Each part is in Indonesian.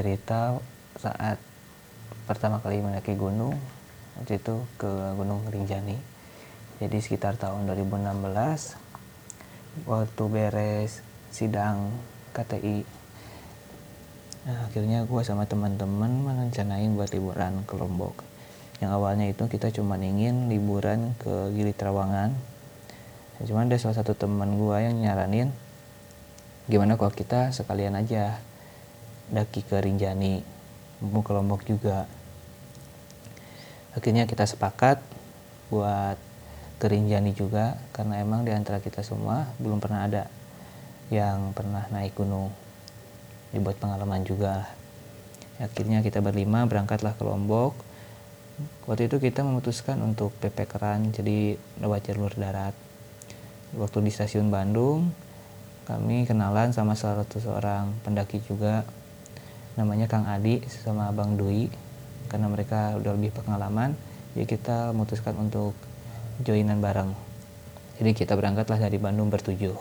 cerita saat pertama kali mendaki gunung Waktu itu ke Gunung Rinjani. Jadi sekitar tahun 2016 Waktu beres sidang KTI Nah akhirnya gue sama teman-teman merencanain buat liburan ke Lombok. Yang awalnya itu kita cuma ingin liburan ke Gili Trawangan. Ya, cuman ada salah satu teman gue yang nyaranin gimana kalau kita sekalian aja daki ke Rinjani mau ke Lombok juga. Akhirnya kita sepakat buat ke Rinjani juga karena emang di antara kita semua belum pernah ada yang pernah naik gunung. Dibuat pengalaman juga akhirnya kita berlima berangkatlah ke Lombok waktu itu kita memutuskan untuk PP Keran jadi lewat jalur darat. Waktu di stasiun Bandung kami kenalan sama salah satu seorang pendaki juga namanya Kang Adi sama Abang Dwi karena mereka udah lebih pengalaman jadi kita memutuskan untuk joinan bareng. Jadi kita berangkatlah dari Bandung bertujuh.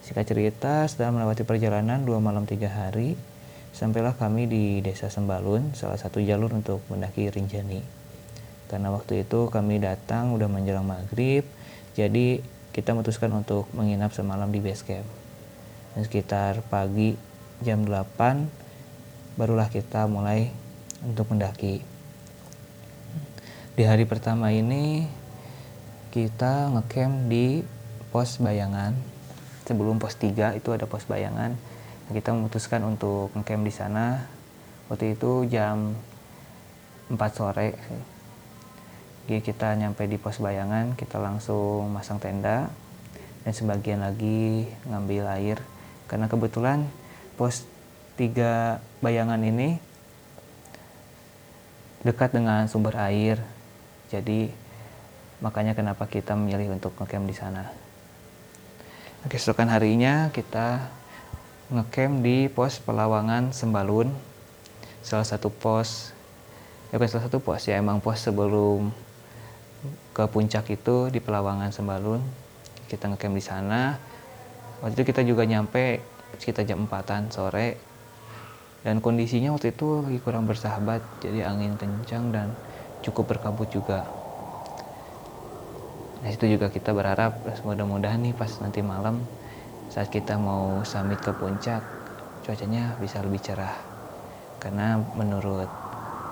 Singkat cerita setelah melewati perjalanan dua malam tiga hari sampailah kami di desa Sembalun salah satu jalur untuk mendaki Rinjani. Karena waktu itu kami datang udah menjelang maghrib jadi kita memutuskan untuk menginap semalam di base camp. Dan sekitar pagi jam 8 barulah kita mulai untuk mendaki. Di hari pertama ini kita ngecamp di pos bayangan. Sebelum pos 3 itu ada pos bayangan. Kita memutuskan untuk ngecamp di sana. Waktu itu jam 4 sore jadi kita nyampe di pos bayangan kita langsung masang tenda dan sebagian lagi ngambil air karena kebetulan pos tiga bayangan ini dekat dengan sumber air. Jadi makanya kenapa kita memilih untuk ngecamp di sana. Keesokan harinya kita ngecamp di pos Pelawangan Sembalun salah satu pos ya bukan salah satu pos ya emang pos sebelum ke puncak itu di Pelawangan Sembalun. Kita ngecamp di sana. Waktu itu kita juga nyampe sekitar jam 4 sore dan kondisinya waktu itu lagi kurang bersahabat jadi angin kencang dan cukup berkabut juga. Nah itu juga kita berharap mudah-mudahan nih pas nanti malam saat kita mau summit ke puncak cuacanya bisa lebih cerah. Karena menurut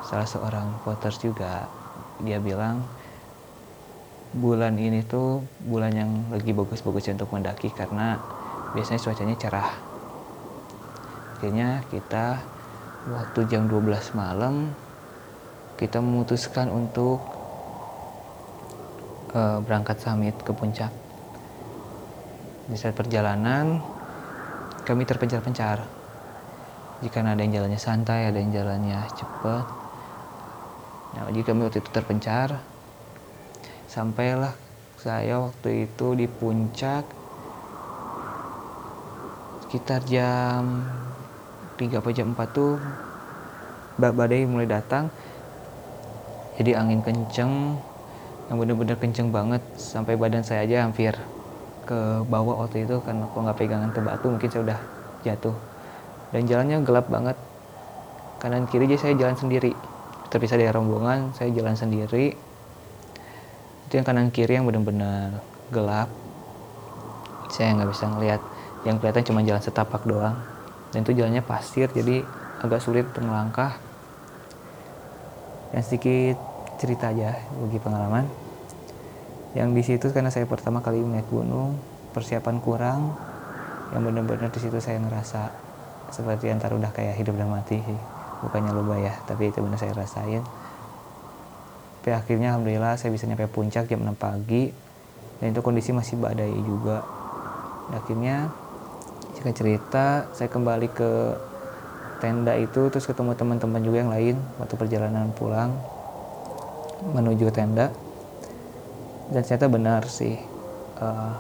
salah seorang voters juga dia bilang bulan ini tuh bulan yang lagi bagus-bagusnya untuk mendaki karena biasanya cuacanya cerah akhirnya kita waktu jam 12 malam kita memutuskan untuk uh, berangkat summit ke puncak. Di saat perjalanan kami terpencar-pencar. Jika ada yang jalannya santai ada yang jalannya cepat. Nah jika kami waktu itu terpencar. Sampailah saya waktu itu di puncak sekitar jam 3 atau jam 4 tuh badai mulai datang. Jadi angin kenceng yang bener-bener kenceng banget. Sampai badan saya aja hampir ke bawah waktu itu karena kalau nggak pegangan ke batu mungkin saya udah jatuh. Dan jalannya gelap banget. Kanan kiri aja saya jalan sendiri. Terpisah dari rombongan saya jalan sendiri. Itu yang kanan kiri yang benar-benar gelap. Saya nggak bisa ngelihat. Yang kelihatan cuma jalan setapak doang dan itu jalannya pasir jadi agak sulit untuk melangkah. Yang sedikit cerita aja bagi pengalaman. Yang di situ karena saya pertama kali naik gunung persiapan kurang. Yang benar-benar di situ saya ngerasa seperti antar udah kayak hidup dan mati sih. Bukannya lupa ya tapi itu benar saya rasain. Tapi akhirnya alhamdulillah saya bisa nyampe puncak jam 6 pagi. Dan itu kondisi masih badai juga. Dan akhirnya jika cerita saya kembali ke tenda itu terus ketemu teman-teman juga yang lain waktu perjalanan pulang menuju tenda. Dan ternyata benar sih uh,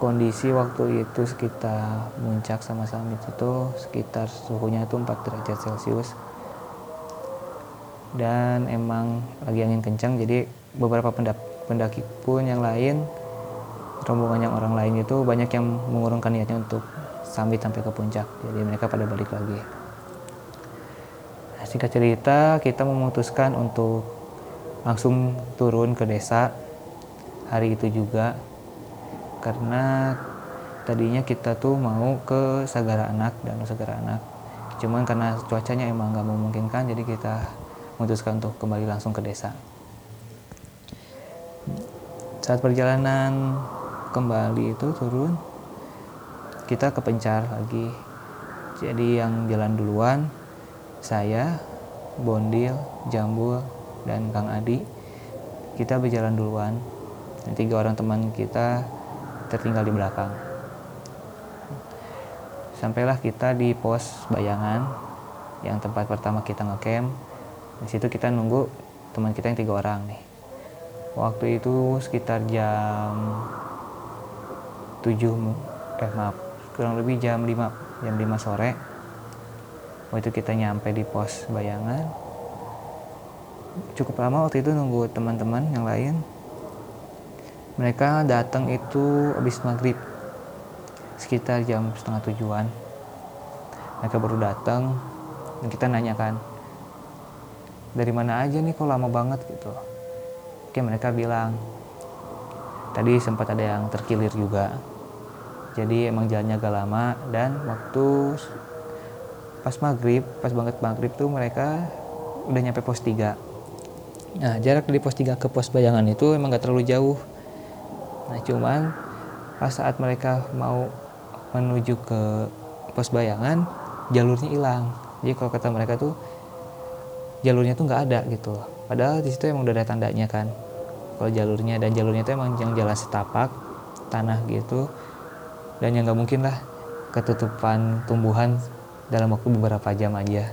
kondisi waktu itu sekitar puncak sama summit itu sekitar suhunya itu 4 derajat celcius. Dan emang lagi angin kencang jadi beberapa pendaki pun yang lain rombongan yang orang lain itu banyak yang mengurungkan niatnya untuk sambil sampai ke puncak. Jadi mereka pada balik lagi. Nah, singkat cerita kita memutuskan untuk langsung turun ke desa hari itu juga. Karena tadinya kita tuh mau ke Sagara Anak dan Sagara Anak. Cuman karena cuacanya emang nggak memungkinkan jadi kita memutuskan untuk kembali langsung ke desa. Saat perjalanan kembali itu turun kita kepencar lagi. Jadi yang jalan duluan saya Bondil Jambul dan Kang Adi kita berjalan duluan. Dan tiga orang teman kita tertinggal di belakang. Sampailah kita di pos bayangan yang tempat pertama kita ngecamp. Di situ kita nunggu teman kita yang tiga orang nih. Waktu itu sekitar jam 7 eh maaf kurang lebih jam 5 jam 5 sore. Waktu itu kita nyampe di pos bayangan. Cukup lama waktu itu nunggu teman-teman yang lain. Mereka datang itu habis maghrib sekitar jam setengah tujuan. Mereka baru datang dan kita nanyakan dari mana aja nih kok lama banget? gitu. Oke mereka bilang tadi sempat ada yang terkilir juga jadi emang jalannya agak lama dan waktu pas maghrib pas banget maghrib tuh mereka udah nyampe pos 3 nah jarak dari pos 3 ke pos bayangan itu emang gak terlalu jauh. Nah cuman pas saat mereka mau menuju ke pos bayangan jalurnya hilang. Jadi kalau kata mereka tuh jalurnya tuh nggak ada gitu padahal di situ emang udah ada tandanya kan. Kalau jalurnya dan jalurnya itu emang yang jalan setapak tanah gitu dan yang nggak mungkin lah ketutupan tumbuhan dalam waktu beberapa jam aja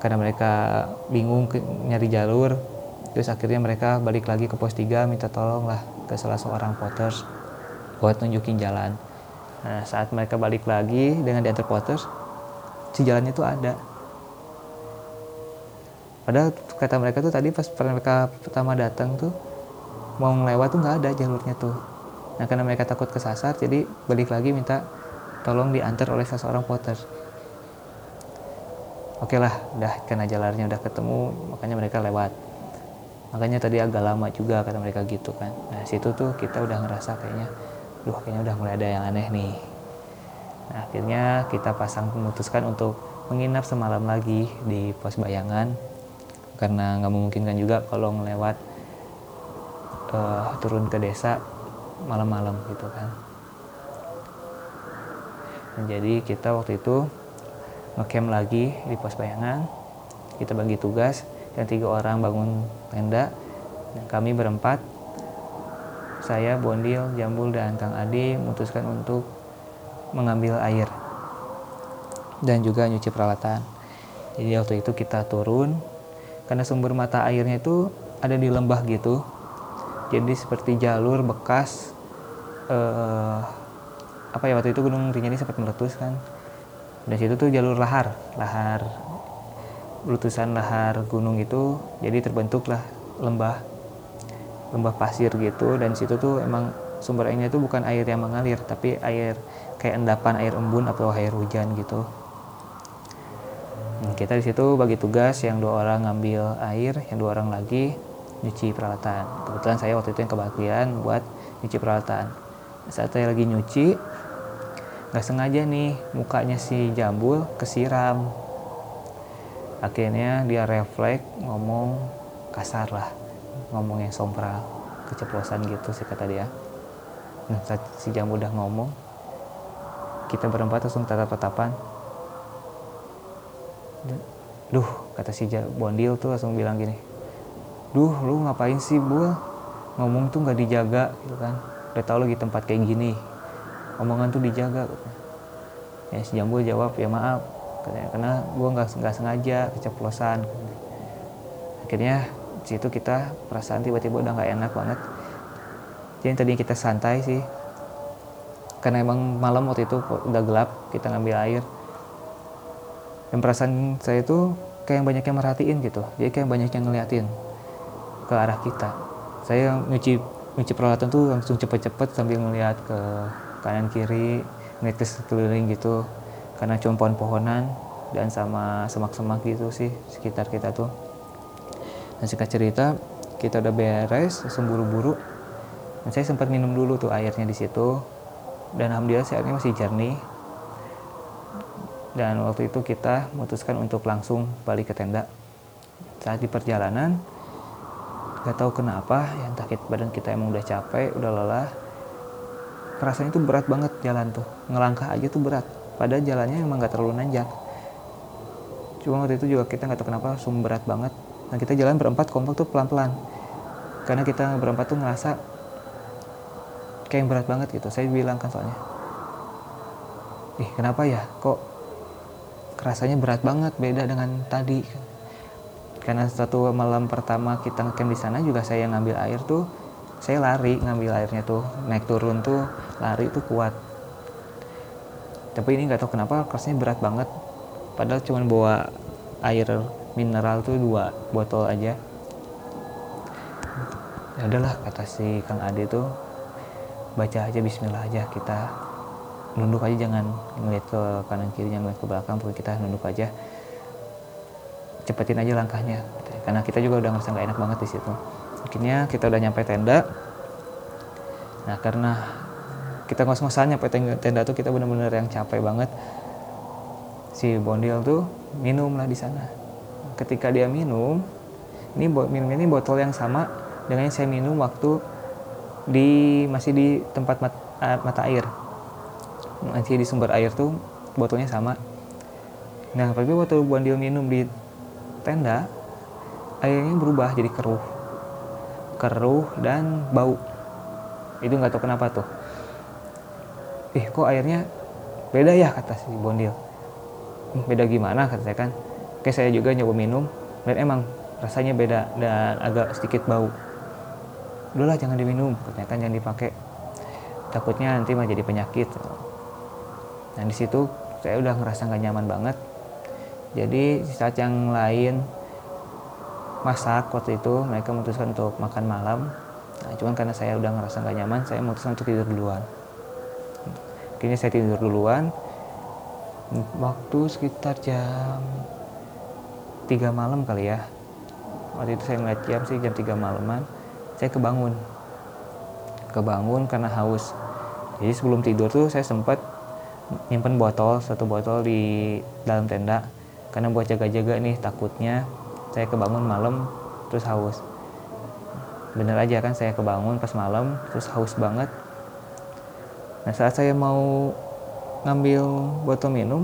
karena mereka bingung nyari jalur terus akhirnya mereka balik lagi ke pos 3 minta tolong lah ke salah seorang potters buat nunjukin jalan Nah, saat mereka balik lagi dengan diantar Potters, si jalannya itu ada. Padahal kata mereka tuh tadi pas mereka pertama datang tuh mau ngelewat tuh nggak ada jalurnya tuh. Nah karena mereka takut kesasar, jadi balik lagi minta tolong diantar oleh seseorang Potters. Oke lah, udah karena jalannya udah ketemu, makanya mereka lewat. Makanya tadi agak lama juga kata mereka gitu kan. Nah situ tuh kita udah ngerasa kayaknya duh kayaknya udah mulai ada yang aneh nih nah akhirnya kita pasang memutuskan untuk menginap semalam lagi di pos bayangan karena nggak memungkinkan juga kalau ngelewat uh, turun ke desa malam-malam gitu kan dan jadi kita waktu itu ngecamp lagi di pos bayangan kita bagi tugas dan tiga orang bangun tenda dan kami berempat saya, Bondil, Jambul, dan Kang Adi memutuskan untuk mengambil air dan juga nyuci peralatan. Jadi waktu itu kita turun karena sumber mata airnya itu ada di lembah gitu. Jadi seperti jalur bekas eh, apa ya waktu itu Gunung Rinjani sempat meletus kan. Dan situ tuh jalur lahar, lahar letusan lahar gunung itu jadi terbentuklah lembah lembah pasir gitu dan situ tuh emang sumber airnya itu bukan air yang mengalir tapi air kayak endapan air embun atau air hujan gitu nah, kita di situ bagi tugas yang dua orang ngambil air yang dua orang lagi nyuci peralatan. Kebetulan saya waktu itu yang kebagian buat nyuci peralatan. Saat saya lagi nyuci nggak sengaja nih mukanya si jambul kesiram. Akhirnya dia refleks ngomong kasar lah ngomong yang sompral keceplosan gitu sih kata dia. Nah saat si Jambu udah ngomong kita berempat langsung tatap-tatapan duh kata si Bondil tuh langsung bilang gini duh lu ngapain sih bu ngomong tuh nggak dijaga gitu kan. Udah tau lagi tempat kayak gini. Omongan tuh dijaga ya si Jambu jawab ya maaf. Karena gue nggak sengaja keceplosan. Akhirnya situ kita perasaan tiba-tiba udah nggak enak banget. Jadi tadinya kita santai sih. Karena emang malam waktu itu udah gelap kita ngambil air. Dan perasaan saya itu kayak yang banyak yang merhatiin gitu. Jadi kayak banyak yang ngeliatin ke arah kita. Saya nyuci nyuci peralatan tuh langsung cepet-cepet sambil ngeliat ke kanan kiri ngeliat ke sekeliling gitu. Karena cuma pohon-pohonan dan sama semak-semak gitu sih sekitar kita tuh. Dan singkat cerita kita udah beres langsung buru-buru. Dan saya sempat minum dulu tuh airnya di situ. Dan alhamdulillah airnya masih jernih. Dan waktu itu kita memutuskan untuk langsung balik ke tenda. Saat di perjalanan gak tahu kenapa ya entah kita, badan kita emang udah capek udah lelah. Rasanya itu berat banget jalan tuh. Ngelangkah aja tuh berat. Padahal jalannya emang gak terlalu nanjak. Cuma waktu itu juga kita nggak tahu kenapa langsung berat banget. Dan kita jalan berempat kompak tuh pelan-pelan. Karena kita berempat tuh ngerasa kayak yang berat banget gitu. Saya bilang kan soalnya ih kenapa ya? Kok rasanya berat banget beda dengan tadi karena satu malam pertama kita ngecamp di sana juga saya ngambil air tuh saya lari ngambil airnya tuh naik turun tuh lari tuh kuat. Tapi ini nggak tahu kenapa rasanya berat banget. Padahal cuma bawa air mineral tuh dua botol aja. Ya udahlah kata si Kang Ade tuh baca aja Bismillah aja kita nunduk aja jangan ngeliat ke kanan kiri jangan ngeliat ke belakang pokoknya kita nunduk aja cepetin aja langkahnya karena kita juga udah ngerasa nggak enak banget di situ. Akhirnya kita udah nyampe tenda. Nah karena kita ngos-ngosan nyampe tenda tuh kita bener-bener yang capek banget. Si Bondil tuh minum lah di sana. Ketika dia minum ini minum ini botol yang sama dengan yang saya minum waktu di masih di tempat mat, mata air. Masih di sumber air tuh botolnya sama. Nah tapi waktu Bondil minum di tenda airnya berubah jadi keruh. Keruh dan bau. Itu nggak tahu kenapa tuh. Ih kok airnya beda ya kata si Bondil. Beda gimana kata saya kan. Oke saya juga nyoba minum dan emang rasanya beda dan agak sedikit bau. Udahlah jangan diminum katanya kan jangan dipakai. Takutnya nanti mah jadi penyakit. Nah di situ saya udah ngerasa nggak nyaman banget jadi saat yang lain masak waktu itu mereka memutuskan untuk makan malam. Nah cuman karena saya udah ngerasa nggak nyaman saya memutuskan untuk tidur duluan. Kini saya tidur duluan. Waktu sekitar jam 3 malam kali ya. Waktu itu saya ngeliat jam sih jam 3 malaman saya kebangun. Kebangun karena haus. Jadi sebelum tidur tuh saya sempat nyimpen botol satu botol di dalam tenda karena buat jaga-jaga nih takutnya saya kebangun malam terus haus. Bener aja kan saya kebangun pas malam terus haus banget. Nah saat saya mau ngambil botol minum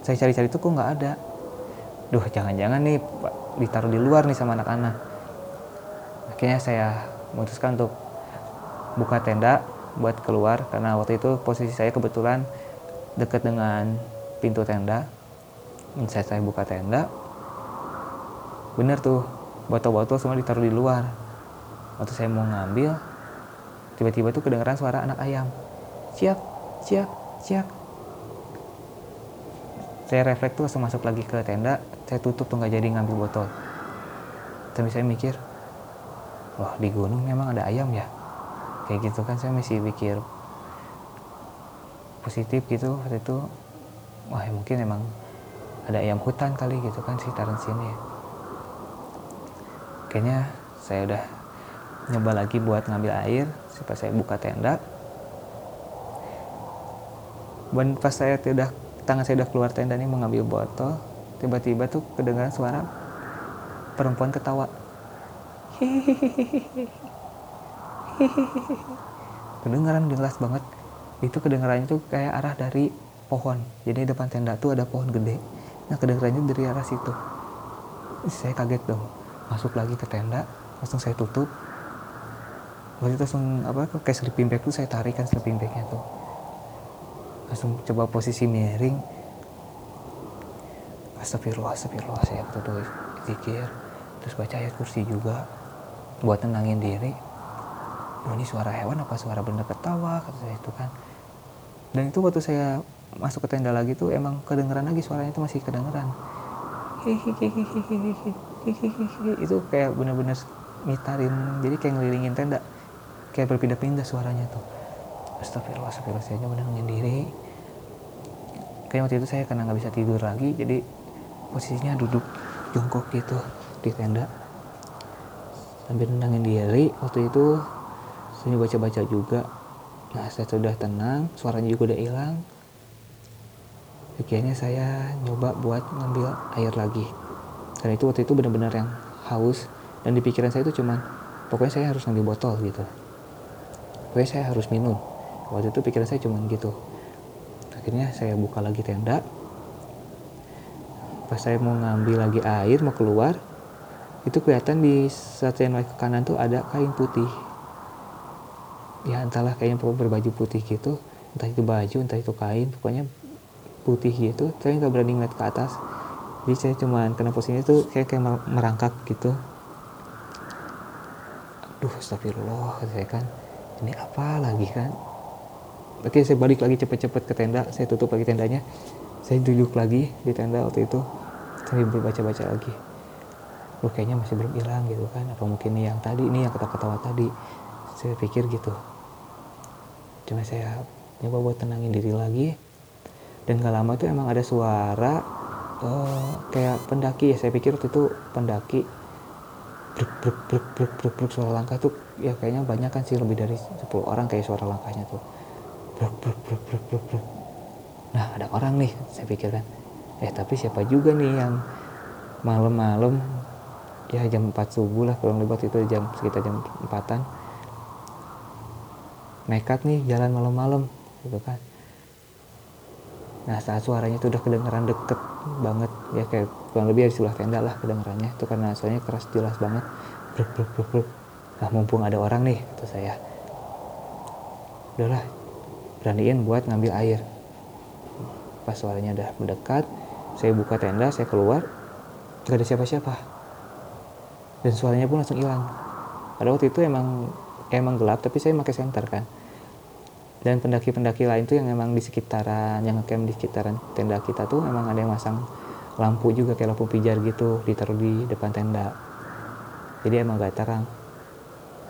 saya cari-cari tuh kok nggak ada. Duh jangan-jangan nih ditaruh di luar nih sama anak-anak. Akhirnya saya memutuskan untuk buka tenda buat keluar karena waktu itu posisi saya kebetulan dekat dengan pintu tenda saya saya buka tenda bener tuh botol-botol semua ditaruh di luar. Waktu saya mau ngambil tiba-tiba tuh kedengeran suara anak ayam. Siap siap siap saya refleks tuh langsung masuk lagi ke tenda saya tutup tuh nggak jadi ngambil botol. Tapi saya mikir wah di gunung memang ada ayam ya? Kayak gitu kan saya masih pikir positif gitu waktu itu. Wah ya mungkin emang ada ayam hutan kali gitu kan sekitaran sini. Ya. kayaknya saya udah nyoba lagi buat ngambil air supaya saya buka tenda. Dan pas saya tidak tangan saya udah keluar tenda nih mengambil botol tiba-tiba tuh kedengaran suara perempuan ketawa. Kedengaran jelas banget. Itu kedengarannya tuh kayak arah dari pohon. Jadi depan tenda tuh ada pohon gede nah kedengarannya dari arah situ. Saya kaget dong. Masuk lagi ke tenda langsung saya tutup. Waktu itu langsung apa kayak sleeping bag tuh saya tarik kan sleeping bagnya tuh. Langsung coba posisi miring. Astagfirullah astagfirullah saya waktu itu pikir terus baca ayat kursi juga buat tenangin diri. Oh ini suara hewan apa suara benda ketawa? Kata saya itu kan. Dan itu waktu saya masuk ke tenda lagi tuh emang kedengeran lagi suaranya itu masih kedengeran itu kayak bener-bener ngitarin jadi kayak ngelilingin tenda kayak berpindah-pindah suaranya tuh astagfirullah astagfirullah saya nyoba nenangin diri kayak waktu itu saya karena nggak bisa tidur lagi jadi posisinya duduk jongkok gitu di tenda sambil nenangin diri waktu itu saya baca-baca juga nah saya sudah tenang suaranya juga udah hilang akhirnya saya nyoba buat ngambil air lagi. Karena itu waktu itu benar-benar yang haus dan di pikiran saya itu cuman pokoknya saya harus ngambil botol gitu. Pokoknya saya harus minum. Waktu itu pikiran saya cuman gitu. Akhirnya saya buka lagi tenda. Pas saya mau ngambil lagi air mau keluar itu kelihatan di satu yang ke kanan tuh ada kain putih. Ya entahlah kayaknya berbaju putih gitu. Entah itu baju entah itu kain pokoknya putih gitu saya nggak berani ngeliat ke atas. Jadi saya cuman kena posisinya tuh kayak kayak merangkak gitu. Aduh astagfirullah saya kan ini apa lagi kan? Oke saya balik lagi cepet-cepet ke tenda saya tutup lagi tendanya. Saya duduk lagi di tenda waktu itu sambil berbaca-baca lagi. Loh kayaknya masih belum hilang gitu kan apa mungkin yang tadi ini yang ketawa-ketawa tadi. Saya pikir gitu. Cuma saya nyoba buat tenangin diri lagi dan gak lama itu emang ada suara uh, kayak pendaki. Ya saya pikir waktu itu pendaki. Bruk bruk bruk bruk bruk bruk suara langkah tuh ya kayaknya banyak kan sih lebih dari 10 orang kayak suara langkahnya tuh. Bruk bruk bruk bruk bruk bruk. Nah ada orang nih saya pikir kan. Eh tapi siapa juga nih yang malam-malam ya jam 4 subuh lah kurang lebih itu jam sekitar jam 4an nekat nih jalan malam-malam gitu kan nah saat suaranya itu udah kedengeran deket banget ya kayak kurang lebih di sebelah tenda lah kedengerannya. Itu karena suaranya keras jelas banget. Bruk bruk bruk bruk. Nah mumpung ada orang nih kata saya. Udahlah beraniin buat ngambil air. Pas suaranya udah mendekat saya buka tenda saya keluar gak ada siapa-siapa. Dan suaranya pun langsung hilang. Pada waktu itu emang emang gelap tapi saya pakai senter kan dan pendaki-pendaki lain tuh yang emang di sekitaran yang ngecamp di sekitaran tenda kita tuh emang ada yang masang lampu juga kayak lampu pijar gitu ditaruh di depan tenda. Jadi emang gak terang.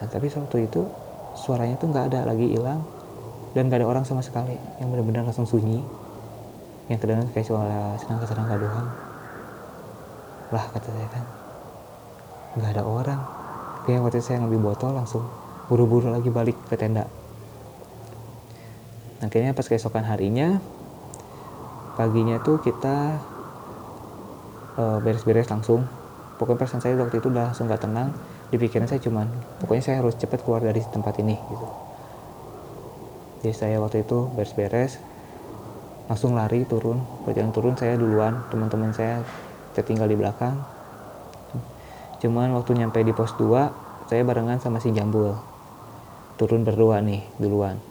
Nah, tapi waktu itu suaranya tuh nggak ada lagi hilang. Dan gak ada orang sama sekali yang benar-benar langsung sunyi. Yang kedengaran kayak suara serangga-serangga doang. Lah kata saya kan nggak ada orang. Kayak waktu saya ngambil botol langsung buru-buru lagi balik ke tenda akhirnya pas keesokan harinya paginya tuh kita eh, beres-beres uh, langsung. Pokoknya perasaan saya waktu itu udah langsung gak tenang. Di pikiran saya cuman pokoknya saya harus cepat keluar dari tempat ini gitu. Jadi saya waktu itu beres-beres langsung lari turun. Berjalan turun saya duluan teman-teman saya tertinggal di belakang. Cuman waktu nyampe di pos 2 saya barengan sama si Jambul. Turun berdua nih duluan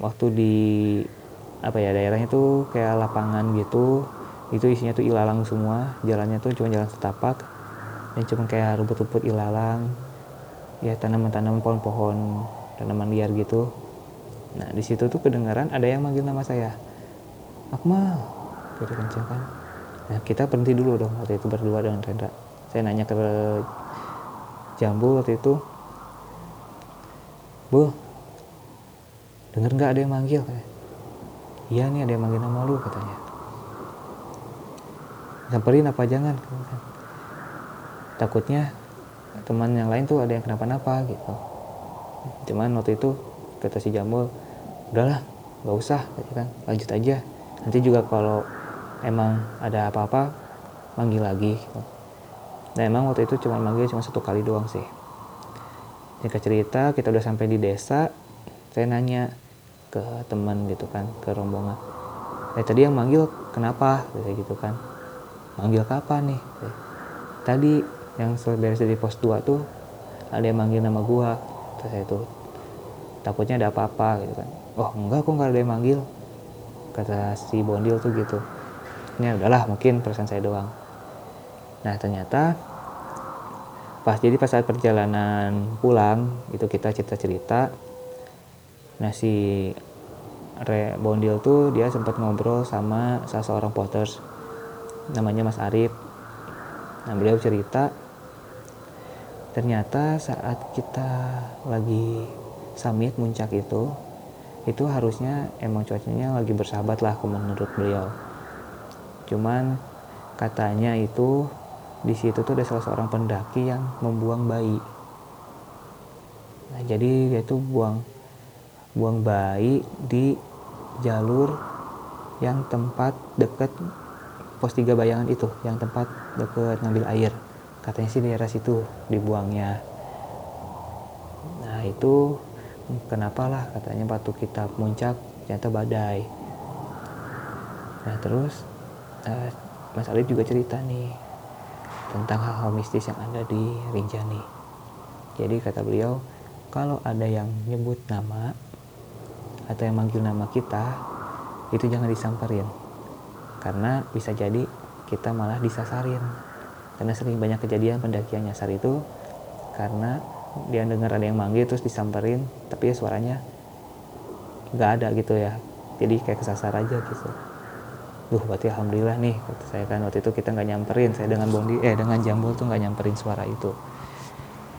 waktu di apa ya daerahnya tuh kayak lapangan gitu itu isinya tuh ilalang semua jalannya tuh cuma jalan setapak dan cuma kayak rumput-rumput ilalang ya tanaman-tanaman pohon-pohon tanaman liar gitu Nah di situ tuh kedengaran ada yang manggil nama saya. Akmal, gitu kencang kan. Nah kita berhenti dulu dong waktu itu berdua dengan Rendra. Saya nanya ke Jambu waktu itu, Bu, denger nggak ada yang manggil? Iya nih ada yang manggil nama lu katanya. Samperin apa jangan? Takutnya teman yang lain tuh ada yang kenapa-napa gitu. Cuman waktu itu kata si Jambul udahlah nggak usah kan lanjut aja nanti juga kalau emang ada apa-apa manggil lagi gitu. nah emang waktu itu cuma manggil cuma satu kali doang sih jika cerita kita udah sampai di desa saya nanya ke teman gitu kan ke rombongan. Eh tadi yang manggil kenapa? Kayak gitu kan. Manggil kapan nih? Tadi yang beres dari pos 2 tuh ada yang manggil nama gua. Terus saya tuh takutnya ada apa-apa gitu kan. Oh enggak kok nggak ada yang manggil kata si bondil tuh gitu. Ini udahlah mungkin perasaan saya doang. Nah ternyata pas jadi pas saat perjalanan pulang itu kita cerita-cerita nah si Re Bondil tuh dia sempat ngobrol sama salah seorang potters. Namanya Mas Arif. Nah beliau cerita ternyata saat kita lagi summit muncak itu itu harusnya emang cuacanya lagi bersahabat lah menurut beliau. Cuman katanya itu di situ tuh ada salah seorang pendaki yang membuang bayi. Nah jadi dia tuh buang buang bayi di jalur yang tempat deket pos tiga bayangan itu yang tempat deket ngambil air. Katanya sih daerah situ dibuangnya. Nah itu kenapa lah katanya batu kita puncak ternyata badai. Nah terus uh, Mas Alif juga cerita nih tentang hal-hal mistis yang ada di Rinjani. Jadi kata beliau kalau ada yang nyebut nama atau yang manggil nama kita itu jangan disamperin. Karena bisa jadi kita malah disasarin. Karena sering banyak kejadian pendakian nyasar itu karena dia dengar ada yang manggil terus disamperin tapi ya suaranya nggak ada gitu ya. Jadi kayak kesasar aja gitu. Duh, berarti alhamdulillah nih kata saya kan. Waktu itu kita nggak nyamperin saya dengan bondi eh dengan jambul tuh nggak nyamperin suara itu.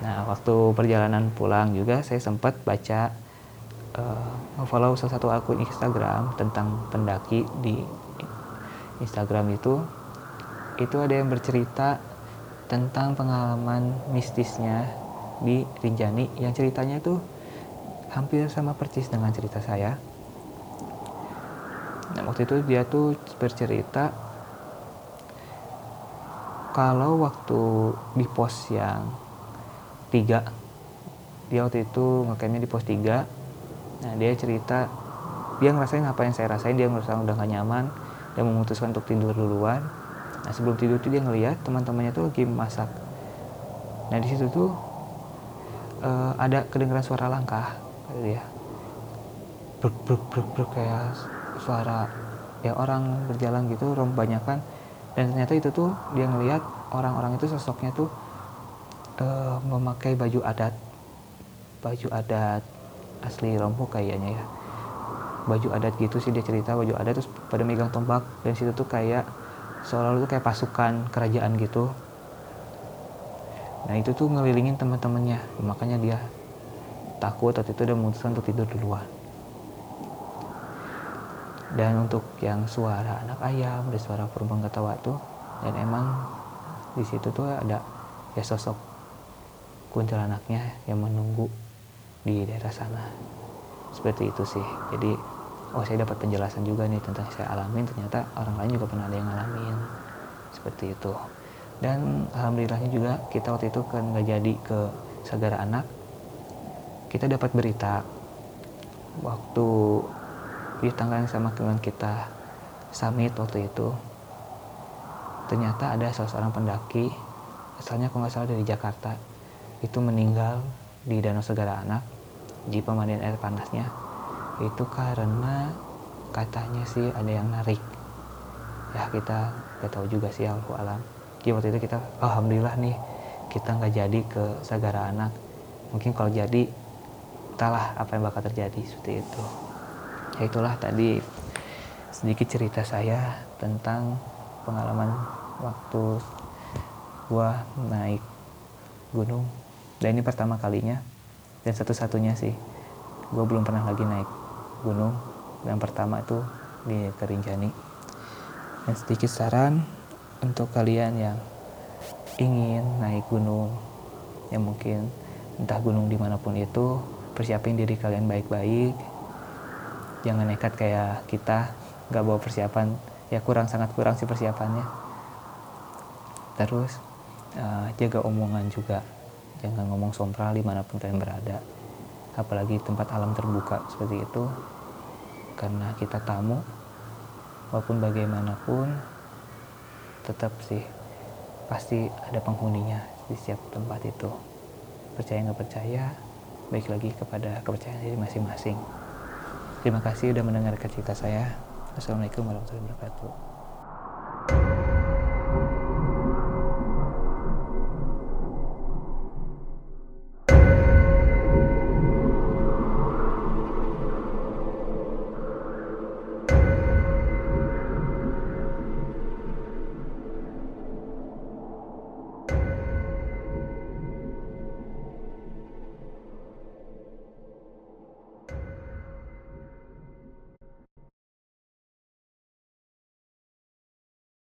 Nah waktu perjalanan pulang juga saya sempat baca uh, follow salah satu akun Instagram tentang pendaki di Instagram itu itu ada yang bercerita tentang pengalaman mistisnya di Rinjani yang ceritanya itu hampir sama persis dengan cerita saya. Nah, waktu itu dia tuh bercerita kalau waktu di pos yang tiga dia waktu itu ngecampnya di pos tiga nah dia cerita dia ngerasain apa yang saya rasain dia ngerasa udah gak nyaman dia memutuskan untuk tidur duluan. Nah sebelum tidur tuh dia ngeliat teman-temannya tuh lagi masak. Nah di situ tuh uh, ada kedengaran suara langkah kata dia. Bruk bruk bruk bruk kayak suara ya orang berjalan gitu rombanyakan dan ternyata itu tuh dia ngelihat orang-orang itu sosoknya tuh uh, memakai baju adat baju adat asli Lombok kayaknya ya. Baju adat gitu sih dia cerita baju adat terus pada megang tombak. Dan situ tuh kayak seolah olah tuh kayak pasukan kerajaan gitu. Nah itu tuh ngelilingin teman-temannya. Makanya dia takut waktu itu udah memutuskan untuk tidur duluan dan untuk yang suara anak ayam dan suara perempuan ketawa tuh dan emang di situ tuh ada ya sosok kuntilanaknya yang menunggu di daerah sana. Seperti itu sih. Jadi oh saya dapat penjelasan juga nih tentang saya alamin. Ternyata orang lain juga pernah ada yang ngalamin. Seperti itu. Dan alhamdulillahnya juga kita waktu itu kan nggak jadi ke Sagara Anak. Kita dapat berita waktu di tanggal yang sama dengan kita summit waktu itu. Ternyata ada salah seorang pendaki asalnya kalau nggak salah dari Jakarta itu meninggal di Danau Segara Anak di pemandian air panasnya. Itu karena katanya sih ada yang narik. Ya kita nggak tahu juga sih Allah alam. Jadi waktu itu kita alhamdulillah nih kita nggak jadi ke Sagara Anak. Mungkin kalau jadi entahlah apa yang bakal terjadi seperti itu. Ya itulah tadi sedikit cerita saya tentang pengalaman waktu gua naik gunung. Dan ini pertama kalinya dan satu-satunya sih gue belum pernah lagi naik gunung. Yang pertama itu di Kerinjani. Dan sedikit saran untuk kalian yang ingin naik gunung yang mungkin entah gunung di mana pun itu persiapin diri kalian baik-baik. Jangan nekat kayak kita nggak bawa persiapan. Ya kurang sangat kurang sih persiapannya. Terus uh, jaga omongan juga jangan ngomong sompral di mana pun kalian berada. Apalagi tempat alam terbuka seperti itu. Karena kita tamu walaupun bagaimanapun tetap sih pasti ada penghuninya di setiap tempat itu. Percaya nggak percaya baik lagi kepada kepercayaan diri masing-masing. Terima kasih sudah mendengarkan cerita saya. Assalamualaikum warahmatullahi wabarakatuh